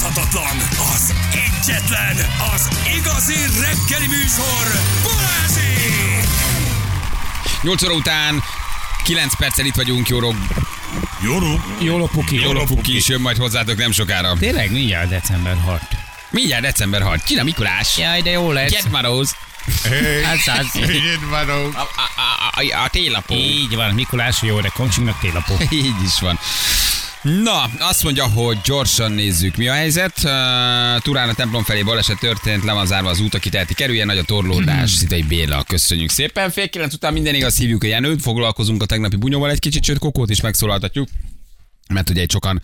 utánozhatatlan, az egyetlen, az igazi reggeli műsor, Balázsi! 8 óra után 9 perccel itt vagyunk, Jóró. Jóró. Jól a puki. Jóró Puki is jön majd hozzátok nem sokára. Tényleg mindjárt december 6. Mindjárt december 6. Kina Mikulás. Jaj, de jó lesz. Get Maroz. Hát száz. A, a, a, a, a télapó. Így van, Mikulás jó, de komcsinknak télapó. Így is van. Na, azt mondja, hogy gyorsan nézzük, mi a helyzet. Uh, Turán a templom felé baleset történt, le van zárva az út, aki teheti kerüljen, nagy a torlódás. Szitei Béla, köszönjük szépen. Fél kilenc után minden igaz, hívjuk a Jenőt, foglalkozunk a tegnapi bunyóval egy kicsit, sőt Kokót is megszólaltatjuk. Mert ugye itt sokan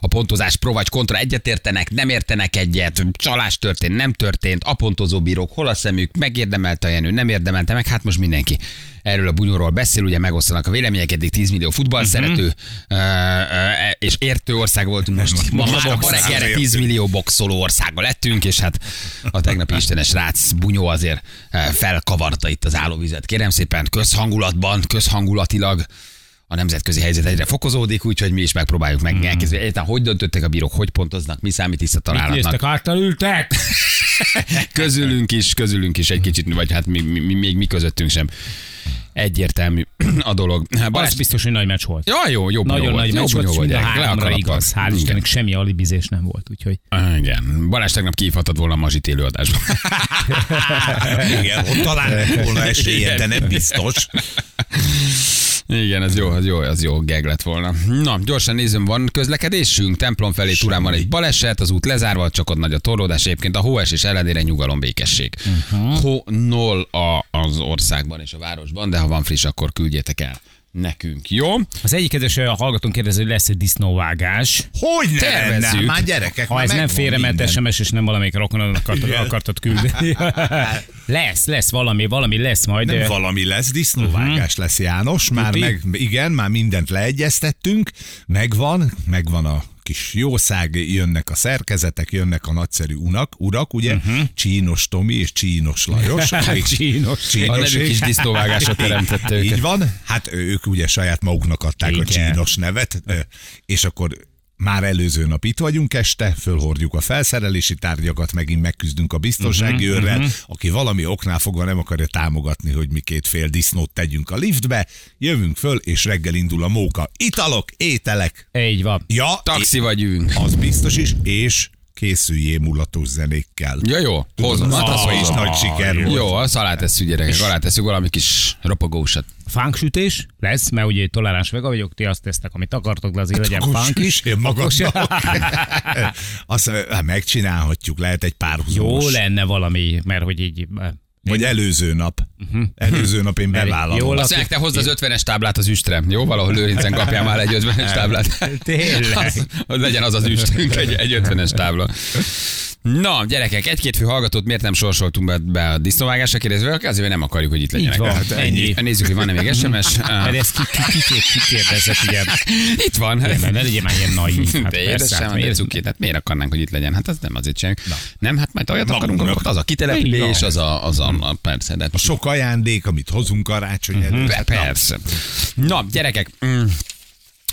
a pontozás pro vagy kontra egyetértenek, nem értenek egyet, csalás történt, nem történt, a pontozó bírók, hol a szemük, megérdemelte a Jenő, nem érdemelte meg, hát most mindenki erről a bunyóról beszél, ugye megosztanak a vélemények, eddig 10 millió futball szerető uh-huh. és értő ország voltunk, most ma már a reggelre 10 millió boxoló országa lettünk, és hát a tegnapi istenes rác bunyó azért ö, felkavarta itt az állóvizet. Kérem szépen, közhangulatban, közhangulatilag a nemzetközi helyzet egyre fokozódik, úgyhogy mi is megpróbáljuk meg elkezdeni. Egyáltalán hogy döntöttek a bírók, hogy pontoznak, mi számít tiszta találatnak. Néztek, által ültek. Közülünk is, közülünk is egy kicsit, vagy hát mi, mi, mi, még mi közöttünk sem egyértelmű a dolog. Az Balázs, biztos, hogy nagy meccs volt. ja, jó, jó Nagyon bunyó nagy volt, meccs jó volt, le háromra igaz. Hál'. Istennek semmi alibizés nem volt, úgyhogy Igen. Balázs tegnap kihívhatott volna a mazsit élőadásban. Igen, ott talán volna esélye, de nem biztos. Igen, ez jó, az jó, az jó geg lett volna. Na, gyorsan nézem, van közlekedésünk. Templom felé Turán van egy baleset, az út lezárva, csak ott nagy a torlódás. Egyébként a hóesés ellenére nyugalom, békesség. Uh-huh. Hó nol a, az országban és a városban, de ha van friss, akkor küldjétek el nekünk, jó? az egyik kedves a hallgatón kérdezi, hogy lesz egy disznóvágás. Hogy ne Tervezzük. lenne? Már gyerekek, Ha már ez nem félrement. SMS, és nem valamelyik rokonod akartad, akartad küldeni. lesz, lesz valami, valami lesz majd. Nem ö, valami lesz, disznóvágás lesz János, már Tuti? meg, igen, már mindent leegyeztettünk, megvan, megvan a kis jószág, jönnek a szerkezetek, jönnek a nagyszerű unak, urak, ugye, uh-huh. Csínos Tomi és Csínos Lajos. akik- Csínos. A nevük is disznóvágásra teremtette őket. Így van, hát ők ugye saját maguknak adták a Igen. csínos nevet, és akkor már előző nap itt vagyunk este, fölhordjuk a felszerelési tárgyakat, megint megküzdünk a biztonsági Mhm, őrrel, aki valami oknál fogva nem akarja támogatni, hogy mi két fél disznót tegyünk a liftbe, jövünk föl, és reggel indul a móka. Italok, ételek. Így van. Ja, Taxi vagy ülünk. az biztos is, és készüljél mulatos zenékkel. Ja, jó, hozom. Hát az is jó. nagy siker volt. Jó, azt alá tesszük gyerekek, alá tesszük valami kis ropogósat. Fánksütés lesz, mert ugye toleráns vega vagyok, ti azt tesztek, amit akartok, de azért legyen Akkor fánk is. süssél magadnak. Azt hát megcsinálhatjuk, lehet egy Jó párhuzamos. lenne valami, mert hogy így... Vagy előző nap. Előző nap én bevállalom. Jól Azt mondják, te hozd az 50-es táblát az üstre. Jó, valahol Lőrincen kapjál már egy 50-es táblát. Tényleg. Az, hogy legyen az az üstünk, egy, egy 50-es tábla. Na, gyerekek, egy-két fő hallgatót miért nem sorsoltunk be, be a disznóvágásra kérdezve, azért mert nem akarjuk, hogy itt legyenek. van, Hát ennyi. Nézzük, hogy van-e még SMS. Mert ezt ki, ki, ki, ki, kérdezett, ugye. Itt van. Mert ne legyen már ilyen naív. Hát de édesem, hát hát miért- cuki, hát miért akarnánk, hogy itt legyen? Hát az nem azért csináljuk. Nem, hát majd olyat akarunk, akkor az a kitelepülés, Igen. az a, az a, a persze, de A sok ajándék, amit hozunk karácsony Mhm. előtt. Pe- Persze. Na, gyerekek, mm,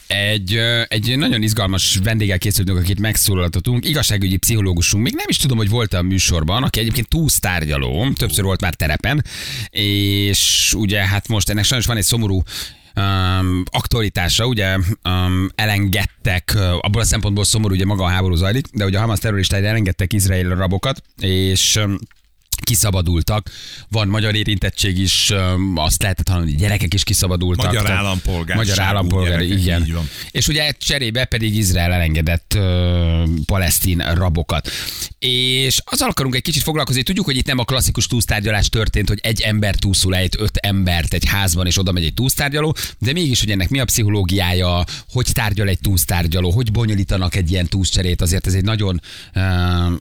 egy, egy nagyon izgalmas vendéggel készültünk, akit megszólaltatunk, igazságügyi pszichológusunk, még nem is tudom, hogy volt a műsorban, aki egyébként túlsztárgyaló, többször volt már terepen, és ugye hát most ennek sajnos van egy szomorú um, aktualitása, ugye um, elengedtek, uh, abból a szempontból szomorú, ugye maga a háború zajlik, de ugye a Hamas terroristái elengedtek Izrael rabokat, és um, kiszabadultak. Van magyar érintettség is, azt lehetett hallani, hogy gyerekek is kiszabadultak. Magyar állampolgárságú Magyar állampolgár, igen. És ugye cserébe pedig Izrael elengedett ö, palesztin rabokat. És azzal akarunk egy kicsit foglalkozni, tudjuk, hogy itt nem a klasszikus túlsztárgyalás történt, hogy egy ember túlszul ejt öt embert egy házban, és oda megy egy túlsztárgyaló, de mégis, hogy ennek mi a pszichológiája, hogy tárgyal egy túlsztárgyaló, hogy bonyolítanak egy ilyen túlcserét, azért ez egy nagyon ö,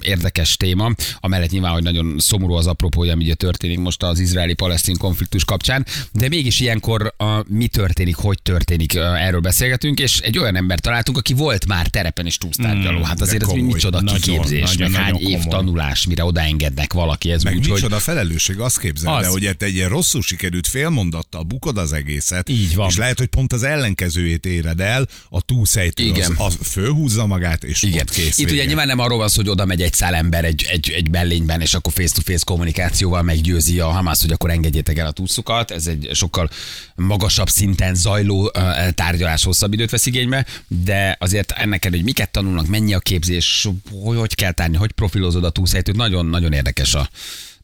érdekes téma, amellett nyilván, hogy nagyon szomorú szomorú az apropója, ami ugye történik most az izraeli-palesztin konfliktus kapcsán, de mégis ilyenkor a, mi történik, hogy történik, erről beszélgetünk, és egy olyan ember találtunk, aki volt már terepen is túlsztárgyaló. Hát azért ez komoly. micsoda Nagyon, kiképzés, nagyon, meg hány nagyon év komoly. tanulás, mire odaengednek valaki. Ez Meg úgy, hogy micsoda felelősség, azt képzeld Az. hogy egy ilyen rosszul sikerült félmondattal bukod az egészet, Így van. és lehet, hogy pont az ellenkezőjét éred el, a túlszejtő Igen. az, az fölhúzza magát, és Igen. ott kész Itt ugye vége. nyilván nem arról van szó, hogy oda megy egy szál ember egy, egy, egy mellényben, és akkor face-to-face kommunikációval meggyőzi a Hamász, hogy akkor engedjétek el a túszukat. Ez egy sokkal magasabb szinten zajló tárgyalás hosszabb időt vesz igénybe, de azért ennek ellenére, hogy miket tanulnak, mennyi a képzés, hogy, hogy kell tárni, hogy profilozod a túlszejtőt, nagyon-nagyon érdekes a,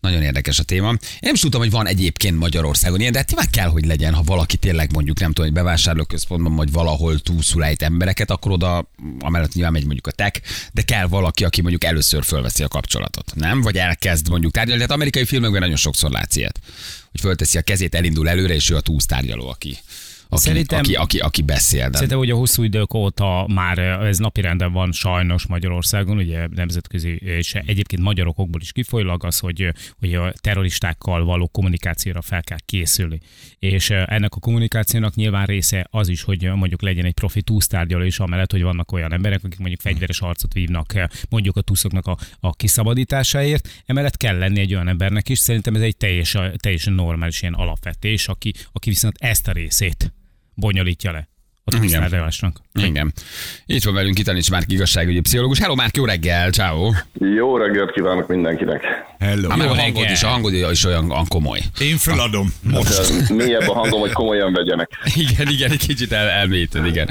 nagyon érdekes a téma. Én nem is tudtam, hogy van egyébként Magyarországon ilyen, de hát nyilván kell, hogy legyen, ha valaki tényleg mondjuk nem tudom, egy bevásárlóközpontban vagy valahol túlszul ejt embereket, akkor oda amellett nyilván megy mondjuk a tech, de kell valaki, aki mondjuk először fölveszi a kapcsolatot, nem? Vagy elkezd mondjuk tárgyalni. Tehát amerikai filmekben nagyon sokszor látsz ilyet, hogy fölteszi a kezét, elindul előre, és ő a túlsztárgyaló, aki, aki, Szerintem- aki, aki, aki beszél. De... Szerintem ugye hosszú idők óta már ez napirenden van sajnos Magyarországon, ugye nemzetközi, és egyébként magyar okokból is kifolyólag az, hogy, hogy a terroristákkal való kommunikációra fel kell készülni. És ennek a kommunikációnak nyilván része az is, hogy mondjuk legyen egy profi túsztárgyaló is, amellett, hogy vannak olyan emberek, akik mondjuk fegyveres harcot vívnak mondjuk a túszoknak a, a kiszabadításáért. Emellett kell lenni egy olyan embernek is, szerintem ez egy teljesen, teljesen normális ilyen alapvetés, aki, aki viszont ezt a részét bonyolítja le a Igen. túlsztárgyalásnak. Igen. Itt van velünk Kitanics Márk igazságügyi pszichológus. Hello Márk, jó reggel, ciao. Jó reggelt kívánok mindenkinek! Hello. Hát meg a hangod is, a hangod is olyan komoly. Én föladom. Most. Ez Mélyebb a hangom, hogy komolyan vegyenek. Igen, igen, egy kicsit el, elmélyíted, igen.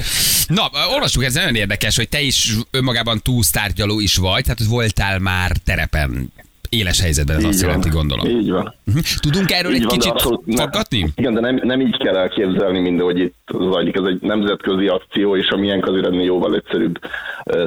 Na, olvassuk, ez nagyon érdekes, hogy te is önmagában túlsztárgyaló is vagy, tehát voltál már terepen éles helyzetben, ez azt Így van. jelenti, gondolom. Így van. Mhm. Tudunk erről Így egy van, kicsit faggatni? Igen, de nem, nem így kell elképzelni minden, hogy itt zajlik. Ez egy nemzetközi akció, és a milyen azért ennél jóval egyszerűbb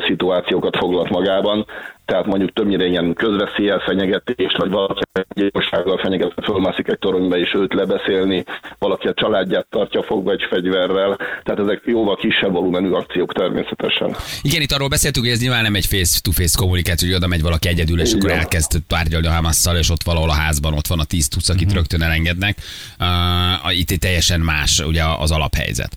szituációkat foglalt magában. Tehát mondjuk többnyire ilyen közveszélyel fenyegetés, vagy valaki gyilkossággal fenyegetve fölmászik egy toronyba és őt lebeszélni, valaki a családját tartja fogva egy fegyverrel. Tehát ezek jóval kisebb volumenű akciók természetesen. Igen, itt arról beszéltünk, hogy ez nyilván nem egy face-to-face kommunikáció, hogy oda megy valaki egyedül, és Így akkor elkezd tárgyalni a Hamasszal, és ott valahol a házban ott van a 10 tuc, akit rögtön elengednek. Uh, itt egy teljesen más ugye az alaphelyzet.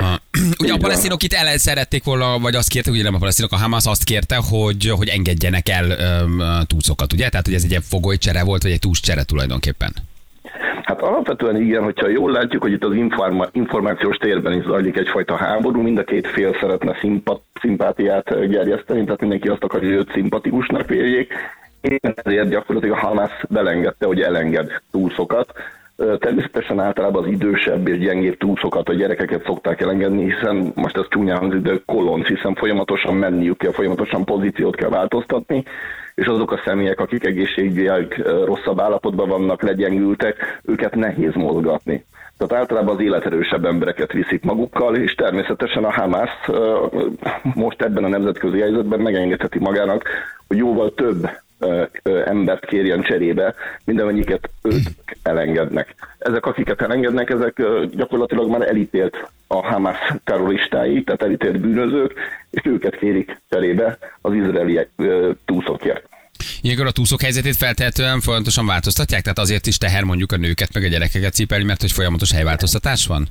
Ugye a palesztinok itt el szerették volna, vagy azt kértek, ugye nem a palesztinok, a Hamas azt kérte, hogy, hogy engedjenek el um, túszokat, ugye? Tehát, hogy ez egy ilyen fogolycsere volt, vagy egy túszcsere tulajdonképpen. Hát alapvetően igen, hogyha jól látjuk, hogy itt az informa- információs térben is zajlik egyfajta háború, mind a két fél szeretne szimpat- szimpátiát gerjeszteni, tehát mindenki azt akarja, hogy őt szimpatikusnak véljék. Én ezért gyakorlatilag a Hamas belengedte, hogy elenged túlszokat. Természetesen általában az idősebb és gyengébb túlszokat, a gyerekeket szokták elengedni, hiszen most ez csúnyán hangzik, de kolonc, hiszen folyamatosan menniük kell, folyamatosan pozíciót kell változtatni, és azok a személyek, akik egészségügyileg rosszabb állapotban vannak, legyengültek, őket nehéz mozgatni. Tehát általában az életerősebb embereket viszik magukkal, és természetesen a Hamas most ebben a nemzetközi helyzetben megengedheti magának, hogy jóval több embert kérjen cserébe, mint amennyiket őt elengednek. Ezek, akiket elengednek, ezek gyakorlatilag már elítélt a Hamas terroristái, tehát elítélt bűnözők, és őket kérik cserébe az izraeli ö, túszokért. Ilyenkor a túszok helyzetét feltehetően folyamatosan változtatják, tehát azért is teher mondjuk a nőket meg a gyerekeket cipelni, mert hogy folyamatos helyváltoztatás van?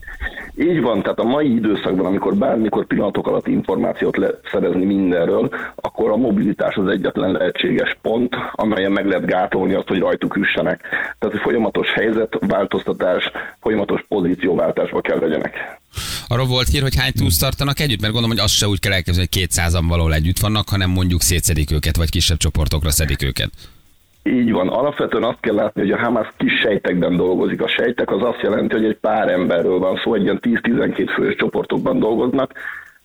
Így van, tehát a mai időszakban, amikor bármikor pillanatok alatt információt lehet szerezni mindenről, akkor a mobilitás az egyetlen lehetséges pont, amelyen meg lehet gátolni azt, hogy rajtuk üssenek. Tehát egy folyamatos helyzetváltoztatás, folyamatos pozícióváltásba kell legyenek. Arról volt hír, hogy hány túsz tartanak együtt, mert gondolom, hogy azt se úgy kell elképzelni, hogy 200-an valahol együtt vannak, hanem mondjuk szétszedik őket, vagy kisebb csoportokra szedik őket. Így van. Alapvetően azt kell látni, hogy a Hamas kis sejtekben dolgozik. A sejtek az azt jelenti, hogy egy pár emberről van szó, egy ilyen 10-12 fős csoportokban dolgoznak.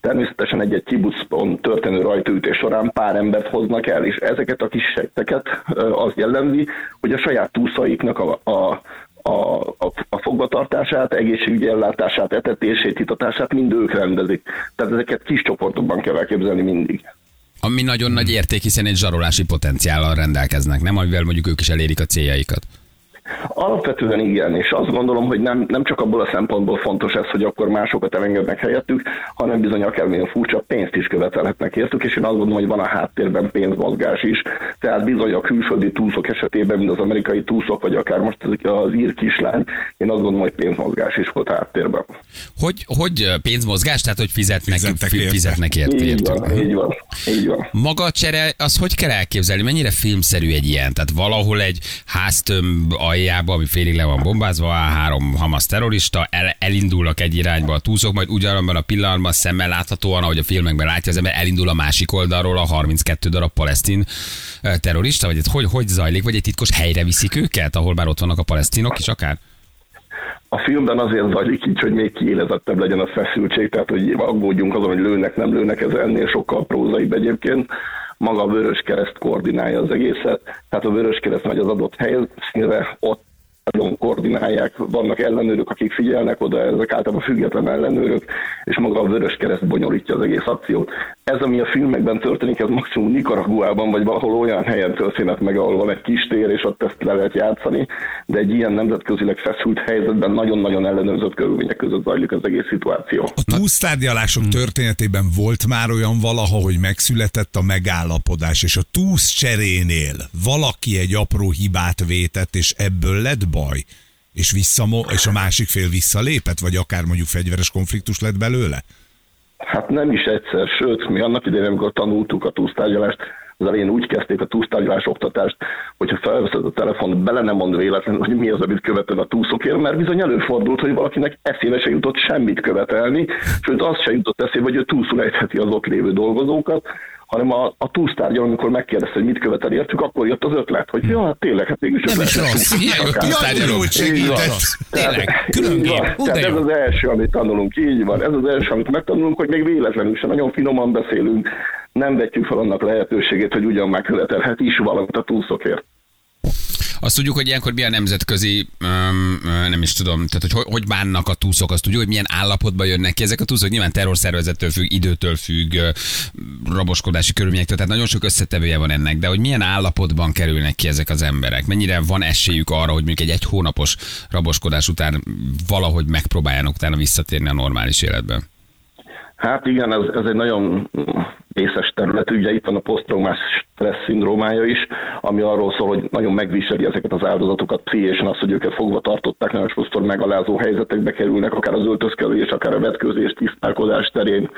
Természetesen egy-egy kibuszon történő rajtaütés során pár embert hoznak el, és ezeket a kis sejteket az jellemzi, hogy a saját túszaiknak a, a a, a, a fogvatartását, egészségügyi ellátását, etetését, hitatását mind ők rendezik. Tehát ezeket kis csoportokban kell elképzelni mindig. Ami nagyon nagy érték, hiszen egy zsarolási potenciállal rendelkeznek, nem? Amivel mondjuk ők is elérik a céljaikat. Alapvetően igen, és azt gondolom, hogy nem, nem csak abból a szempontból fontos ez, hogy akkor másokat elengednek helyettük, hanem bizony akármilyen furcsa pénzt is követelhetnek értük, és én azt gondolom, hogy van a háttérben pénzmozgás is. Tehát bizony a külföldi túszok esetében, mint az amerikai túszok, vagy akár most az ír kislány, én azt gondolom, hogy pénzmozgás is volt a háttérben. Hogy, hogy pénzmozgás, tehát hogy fizetnek, Fizetnek fi- érte. fizetnek érte, Így értük. van, így van, így van. Maga a csere, az hogy kell elképzelni? Mennyire filmszerű egy ilyen? Tehát valahol egy háztömb aljába, ami félig le van bombázva, áll három Hamas terrorista, el, elindulnak egy irányba a túszok, majd ugyanabban a pillanatban szemmel láthatóan, ahogy a filmekben látja az ember, elindul a másik oldalról a 32 darab palesztin terrorista, vagy ez hogy, hogy zajlik, vagy egy titkos helyre viszik őket, ahol már ott vannak a palesztinok is akár? A filmben azért zajlik így, hogy még kiélezettebb legyen a feszültség, tehát hogy aggódjunk azon, hogy lőnek, nem lőnek, ez ennél sokkal prózaibb egyébként. Maga a Vörös Kereszt koordinálja az egészet, tehát a Vörös Kereszt megy az adott helyszínre, ott nagyon koordinálják, vannak ellenőrök, akik figyelnek oda, ezek általában független ellenőrök, és maga a Vörös Kereszt bonyolítja az egész akciót. Ez, ami a filmekben történik, ez maximum Nicaraguában, vagy valahol olyan helyen történhet meg, ahol van egy kis tér, és ott ezt le lehet játszani, de egy ilyen nemzetközileg feszült helyzetben nagyon-nagyon ellenőrzött körülmények között zajlik az egész szituáció. A túsztárgyalások történetében volt már olyan valaha, hogy megszületett a megállapodás, és a túsz cserénél valaki egy apró hibát vétett, és ebből lett baj, és, visszamo- és a másik fél visszalépett, vagy akár mondjuk fegyveres konfliktus lett belőle? Hát nem is egyszer, sőt, mi annak idején, amikor tanultuk a túsztárgyalást, az elején úgy kezdték a túsztárgyalás oktatást, hogyha felveszed a telefont, bele nem mond véletlenül, hogy mi az, amit követel a túszokért, mert bizony előfordult, hogy valakinek eszébe se jutott semmit követelni, sőt azt se jutott eszébe, hogy ő túlszul ejtheti az ott lévő dolgozókat, hanem a, a túsztárgyal, amikor megkérdezte, hogy mit követel értük, akkor jött az ötlet, hogy ja, tényleg, hát mégis Nem is rossz. Jaj, van. segített. Tényleg, külön gép. Tehát ez az első, amit tanulunk, így van. Ez az első, amit megtanulunk, hogy még véletlenül sem nagyon finoman beszélünk, nem vetjük fel annak lehetőségét, hogy ugyan megkövetelhet is valamit a túlszokért. Azt tudjuk, hogy ilyenkor milyen nemzetközi, öm, nem is tudom, tehát hogy, hogy bánnak a túszok, azt tudjuk, hogy milyen állapotban jönnek ki ezek a túszok. Nyilván terrorszervezettől függ, időtől függ, raboskodási körülményektől, tehát nagyon sok összetevője van ennek, de hogy milyen állapotban kerülnek ki ezek az emberek, mennyire van esélyük arra, hogy mondjuk egy egy hónapos raboskodás után valahogy megpróbáljanak utána visszatérni a normális életbe. Hát igen, ez, ez egy nagyon vészes terület, ugye itt van a posztraumás stressz szindrómája is, ami arról szól, hogy nagyon megviseli ezeket az áldozatokat pszichésen, az, hogy őket fogva tartották, nagyon sokszor megalázó helyzetekbe kerülnek, akár az öltözködés, akár a vetkőzés, tisztálkodás terén,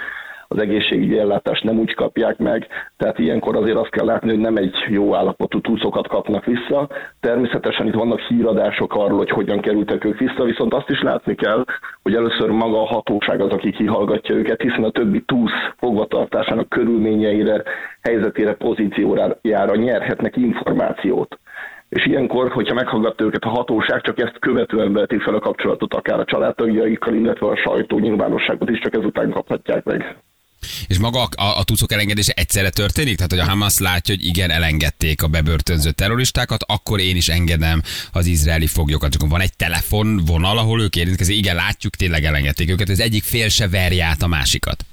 az egészségügyi ellátást nem úgy kapják meg, tehát ilyenkor azért azt kell látni, hogy nem egy jó állapotú túszokat kapnak vissza. Természetesen itt vannak híradások arról, hogy hogyan kerültek ők vissza, viszont azt is látni kell, hogy először maga a hatóság az, aki kihallgatja őket, hiszen a többi túsz fogvatartásának körülményeire, helyzetére, pozíciójára nyerhetnek információt. És ilyenkor, hogyha meghallgatta őket a hatóság, csak ezt követően vehetik fel a kapcsolatot akár a családtagjaikkal, illetve a sajtó nyilvánosságot is csak ezután kaphatják meg. És maga a, a, tucok elengedése egyszerre történik? Tehát, hogy a Hamas látja, hogy igen, elengedték a bebörtönzött terroristákat, akkor én is engedem az izraeli foglyokat. Csak van egy telefonvonal, ahol ők érintkezik, igen, látjuk, tényleg elengedték őket, az egyik fél se verje át a másikat.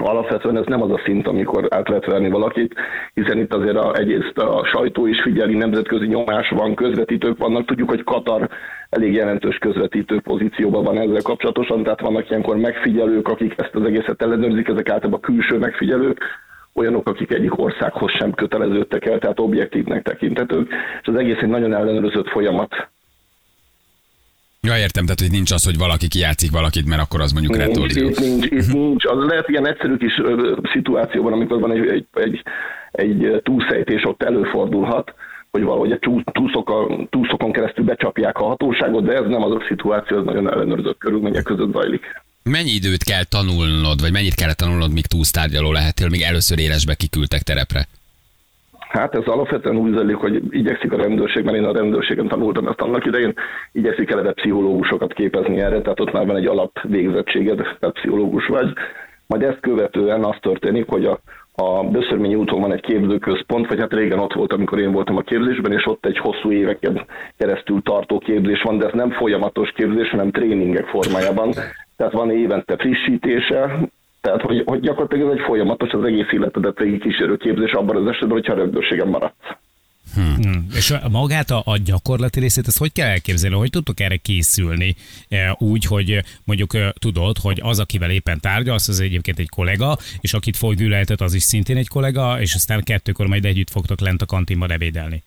Alapvetően ez nem az a szint, amikor át lehet verni valakit, hiszen itt azért a, egyrészt a sajtó is figyeli, nemzetközi nyomás van, közvetítők vannak. Tudjuk, hogy Katar elég jelentős közvetítő pozícióban van ezzel kapcsolatosan, tehát vannak ilyenkor megfigyelők, akik ezt az egészet ellenőrzik, ezek általában külső megfigyelők, olyanok, akik egyik országhoz sem köteleződtek el, tehát objektívnek tekintetők, és az egész egy nagyon ellenőrzött folyamat. Ja, értem, tehát, hogy nincs az, hogy valaki kijátszik valakit, mert akkor az mondjuk Nincs, retorzió. itt nincs, itt nincs. Az lehet ilyen egyszerű kis ö, szituációban, amikor van egy, egy, egy, egy túlszejtés, ott előfordulhat, hogy valahogy a túsz- túszokon, túszokon keresztül becsapják a hatóságot, de ez nem az a szituáció, ez nagyon ellenőrzött körülmények között zajlik. Mennyi időt kell tanulnod, vagy mennyit kellett tanulnod, míg túlsztárgyaló lehetél, míg először élesbe kiküldtek terepre? Hát ez alapvetően úgy zajlik, hogy igyekszik a rendőrség, mert én a rendőrségen tanultam ezt annak idején, igyekszik eleve pszichológusokat képezni erre, tehát ott már van egy alapvégzettséged, tehát pszichológus vagy. Majd ezt követően az történik, hogy a, a Böszörményi úton van egy képzőközpont, vagy hát régen ott volt, amikor én voltam a képzésben, és ott egy hosszú éveken keresztül tartó képzés van, de ez nem folyamatos képzés, hanem tréningek formájában. Tehát van évente frissítése, tehát hogy, hogy gyakorlatilag ez egy folyamatos, az egész életedet végig kísérő képzés abban az esetben, hogyha a rendőrségen maradsz. Hmm. És a- magát a, a gyakorlati részét, ezt hogy kell elképzelni? Hogy tudtok erre készülni? E, Úgy, hogy e, mondjuk e, tudod, hogy az, akivel éppen tárgyalsz, az egyébként egy kollega, és akit foggyűlöltet, az is szintén egy kollega, és aztán kettőkor majd együtt fogtok lent a kantinban ebédelni.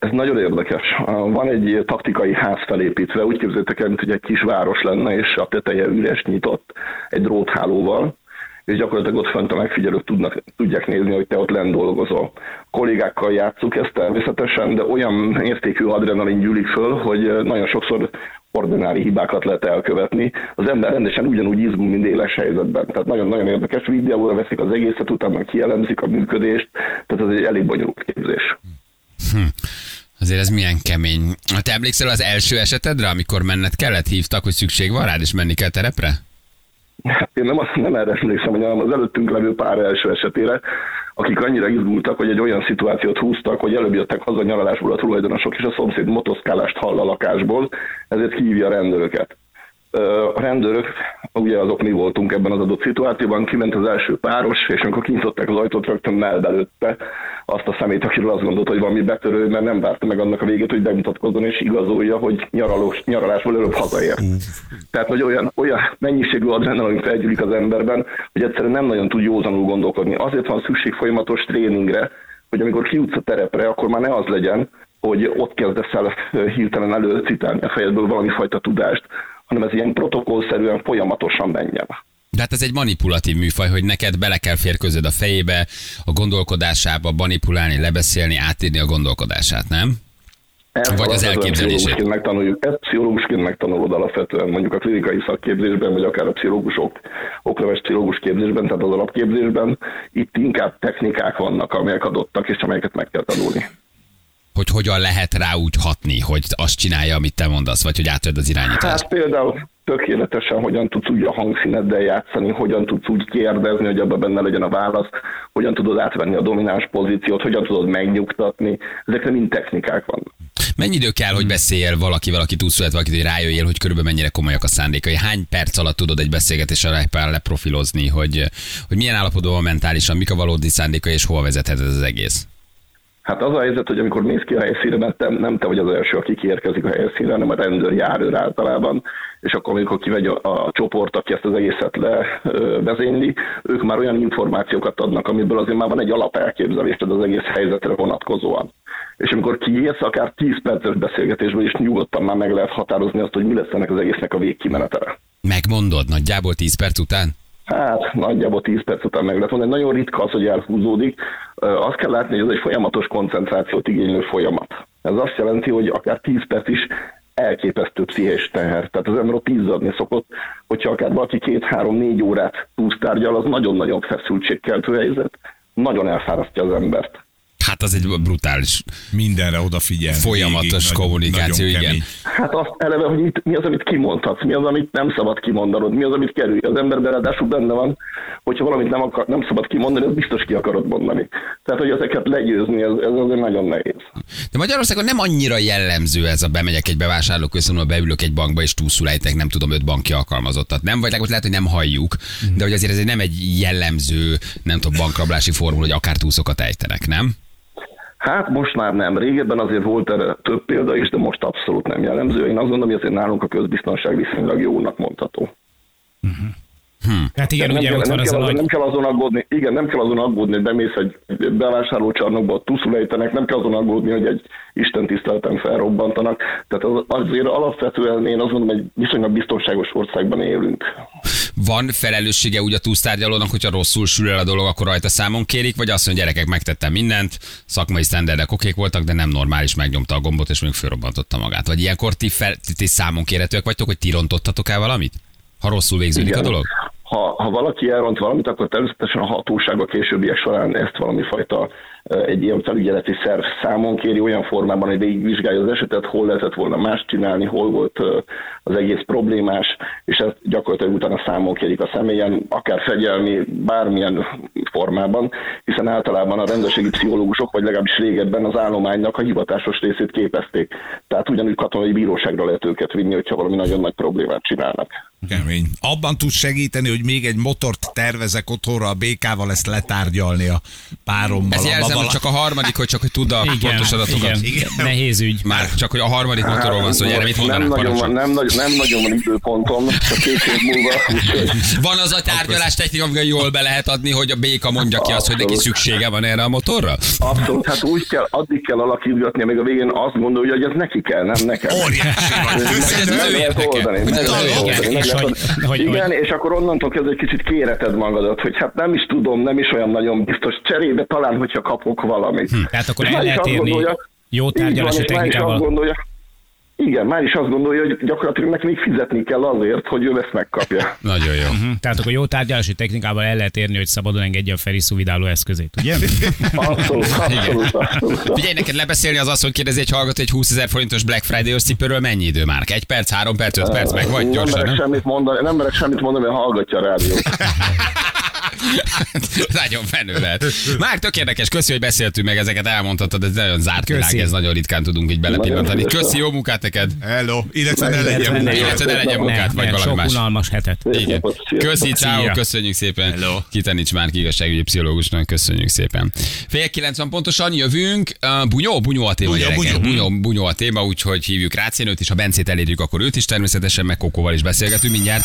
Ez nagyon érdekes. Van egy taktikai ház felépítve, úgy képzeljétek el, mint hogy egy kis város lenne, és a teteje üres nyitott egy dróthálóval, és gyakorlatilag ott fönt a megfigyelők tudnak, tudják nézni, hogy te ott lent dolgozol. Kollégákkal játszuk ezt természetesen, de olyan értékű adrenalin gyűlik föl, hogy nagyon sokszor ordinári hibákat lehet elkövetni. Az ember rendesen ugyanúgy izgul, mint éles helyzetben. Tehát nagyon-nagyon érdekes videóra veszik az egészet, utána kielemzik a működést, tehát ez egy elég bonyolult képzés. Azért ez milyen kemény. Te emlékszel az első esetedre, amikor menned kellett, hívtak, hogy szükség van rád, és menni kell terepre? Én nem, nem erre emlékszem, hanem az előttünk levő pár első esetére, akik annyira izgultak, hogy egy olyan szituációt húztak, hogy előbb jöttek haza nyaralásból a tulajdonosok, és a szomszéd motoszkálást hall a lakásból, ezért kihívja a rendőröket. A rendőrök, ugye azok mi voltunk ebben az adott szituációban, kiment az első páros, és amikor kinyitották az ajtót, rögtön melbelőtte azt a szemét, akiről azt gondolta, hogy valami betörő, mert nem várta meg annak a végét, hogy bemutatkozzon és igazolja, hogy nyaralós, nyaralásból előbb hazaért. Tehát, hogy olyan, olyan mennyiségű adrenalin felgyűlik az emberben, hogy egyszerűen nem nagyon tud józanul gondolkodni. Azért van szükség folyamatos tréningre, hogy amikor kijutsz a terepre, akkor már ne az legyen, hogy ott kezdesz el hirtelen előcitálni a fejedből valami fajta tudást, hanem ez ilyen protokollszerűen folyamatosan menjen. De hát ez egy manipulatív műfaj, hogy neked bele kell férközöd a fejébe, a gondolkodásába, manipulálni, lebeszélni, átírni a gondolkodását, nem? Ezt Vagy az elképzelését. Megtanuljuk. Ezt pszichológusként megtanulod alapvetően, mondjuk a klinikai szakképzésben, vagy akár a pszichológusok, okleves pszichológus képzésben, tehát az alapképzésben. Itt inkább technikák vannak, amelyek adottak, és amelyeket meg kell tanulni. Hogy hogyan lehet rá úgy hatni, hogy azt csinálja, amit te mondasz, vagy hogy átvedd az irányítást. Hát például tökéletesen hogyan tudsz úgy a hangszíneddel játszani, hogyan tudsz úgy kérdezni, hogy abban benne legyen a válasz, hogyan tudod átvenni a domináns pozíciót, hogyan tudod megnyugtatni. Ezekre mind technikák vannak. Mennyi idő kell, hogy beszéljél valakivel, aki túlszület valakit, hogy rájöjjél, hogy körülbelül mennyire komolyak a szándékai? Hány perc alatt tudod egy beszélgetésre le- leprofilozni, hogy, hogy milyen állapotban van mentálisan, mik a valódi szándékai, és hova vezethet ez az egész? Hát az a helyzet, hogy amikor mész ki a helyszínre, mert te, nem te vagy az első, aki kiérkezik a helyszínre, hanem a rendőr járőr általában, és akkor, amikor kivegy a, a csoport, aki ezt az egészet levezényli, ők már olyan információkat adnak, amiből azért már van egy alapelképzelésed az egész helyzetre vonatkozóan. És amikor kiérsz, akár 10 perces beszélgetésből is nyugodtan már meg lehet határozni azt, hogy mi lesz ennek az egésznek a végkimenetele. Megmondod nagyjából 10 perc után? Hát nagyjából 10 perc után meg lehet mondani. Nagyon ritka az, hogy elhúzódik. Azt kell látni, hogy ez egy folyamatos koncentrációt igénylő folyamat. Ez azt jelenti, hogy akár 10 perc is elképesztő pszichés teher. Tehát az ember izzadni szokott, hogyha akár valaki két-három-négy órát túlsztárgyal, az nagyon-nagyon feszültségkeltő helyzet, nagyon elfárasztja az embert. Hát az egy brutális. Mindenre odafigyel. Folyamatos végig, kommunikáció, nagyon igen. kemény. Hát azt eleve, hogy mit, mi az, amit kimondhatsz, mi az, amit nem szabad kimondanod, mi az, amit kerülj. Az emberben ráadásul benne van, hogyha valamit nem, akar, nem szabad kimondani, az biztos ki akarod mondani. Tehát, hogy ezeket legyőzni, ez, ez azért nagyon nehéz. De Magyarországon nem annyira jellemző ez a bemegyek egy bevásárlóközpontba, beülök egy bankba, és túlszul ejtek, nem tudom, öt banki alkalmazottat. Nem, vagy lehet, hogy nem halljuk, de hogy azért ez nem egy jellemző, nem tudom, bankrablási formula, hogy akár túszokat ejtenek, nem? Hát most már nem. Régebben azért volt erre több példa is, de most abszolút nem jellemző. Én azt gondolom, hogy azért nálunk a közbiztonság viszonylag jónak mondható. Hát igen, nem, ugye kell, ott nem, kell azon, nagy... nem kell azon aggódni, igen, nem kell azon aggódni, hogy bemész egy bevásárlócsarnokba, tuszulejtenek, nem kell azon aggódni, hogy egy Isten tiszteleten felrobbantanak. Tehát az, azért alapvetően én azt gondolom, egy viszonylag biztonságos országban élünk. Van felelőssége úgy a túlsztárgyalónak, hogyha rosszul sül el a dolog, akkor rajta számon kérik, vagy azt mondja, gyerekek, megtettem mindent, szakmai sztenderdek okék voltak, de nem normális, megnyomta a gombot, és még fölrobbantotta magát. Vagy ilyenkor ti, fel, ti, ti számon kérhetőek vagytok, hogy ti rontottatok el valamit? Ha rosszul végződik a Igen. dolog? Ha, ha valaki elront valamit, akkor természetesen a hatóság a későbbiek során ezt valami fajta egy ilyen felügyeleti szerv számon kéri olyan formában, hogy végigvizsgálja az esetet, hol lehetett volna más csinálni, hol volt az egész problémás, és ezt gyakorlatilag utána számon kérik a személyen, akár fegyelmi, bármilyen formában, hiszen általában a rendőrségi pszichológusok, vagy legalábbis régebben az állománynak a hivatásos részét képezték. Tehát ugyanúgy katonai bíróságra lehet őket vinni, hogyha valami nagyon nagy problémát csinálnak. Kemény. Abban tudsz segíteni, hogy még egy motort tervezek otthonra a BK-val ezt letárgyalni a párommal. Ez jelzem, hogy csak a harmadik, hogy csak hogy tud a Igen, pontos adatokat. igen, Igen. nehéz ügy. Már csak, hogy a harmadik motorról van szó, hogy erre mit nem mondanak nagyon, van, nem, nagy, nem nagyon van időpontom, csak két év múlva, Van az a tárgyalás technika, amivel jól be lehet adni, hogy a béka mondja ki azt, hogy neki szüksége van erre a motorra? abszolút, hát úgy kell, addig kell alakítgatni, amíg a végén azt gondolja, hogy ez neki kell, nem nekem. Óriási vagy. Hogy ez ő érdeke. Oldani, Hogy az És hogy- Igen, hogy- és akkor onnantól kezdve egy kicsit kéreted magadat, hogy hát nem is tudom, nem is olyan nagyon biztos. Cserébe talán, hogyha kapok valamit. Tehát akkor És el lehet érni jó tárgyalási és technikával. gondolja, igen, már is azt gondolja, hogy gyakorlatilag neki még fizetni kell azért, hogy ő ezt megkapja. Nagyon jó. Hm, Tehát akkor jó tárgyalási technikával el lehet érni, hogy szabadon engedje a Feri szuvidáló eszközét, ugye? Abszolút, abszolút, abszolút. Figyelj, neked lebeszélni az az, hogy kérdezi egy hallgató egy 20 ezer forintos Black Friday-os cipőről mennyi idő már? Egy perc, három perc, öt perc, meg vagy nem gyorsan, merek nem? semmit mondani, nem merek semmit mondani, mert hallgatja a rádiót. nagyon menő lehet. Már tök érdekes, köszi, hogy beszéltünk meg ezeket, elmondhatod, ez nagyon zárt Köszi. világ, ez nagyon ritkán tudunk így belepillantani. Köszi, jó munkát neked! Hello, illetve ne legyen munka. Illetve ne legyen munkát, vagy valami más. unalmas hetet. Igen. Köszi, ciao, köszönjük szépen. Hello. Kitanics már igazságügyi pszichológusnak, köszönjük szépen. Fél kilenc van pontosan, jövünk. Uh, bunyó, bunyó a téma, Bunyó, bunyó. Bunyó, bunyó a téma, úgyhogy hívjuk Rácénőt, és ha Bencét elérjük, akkor őt is természetesen, meg Kokóval is beszélgetünk mindjárt.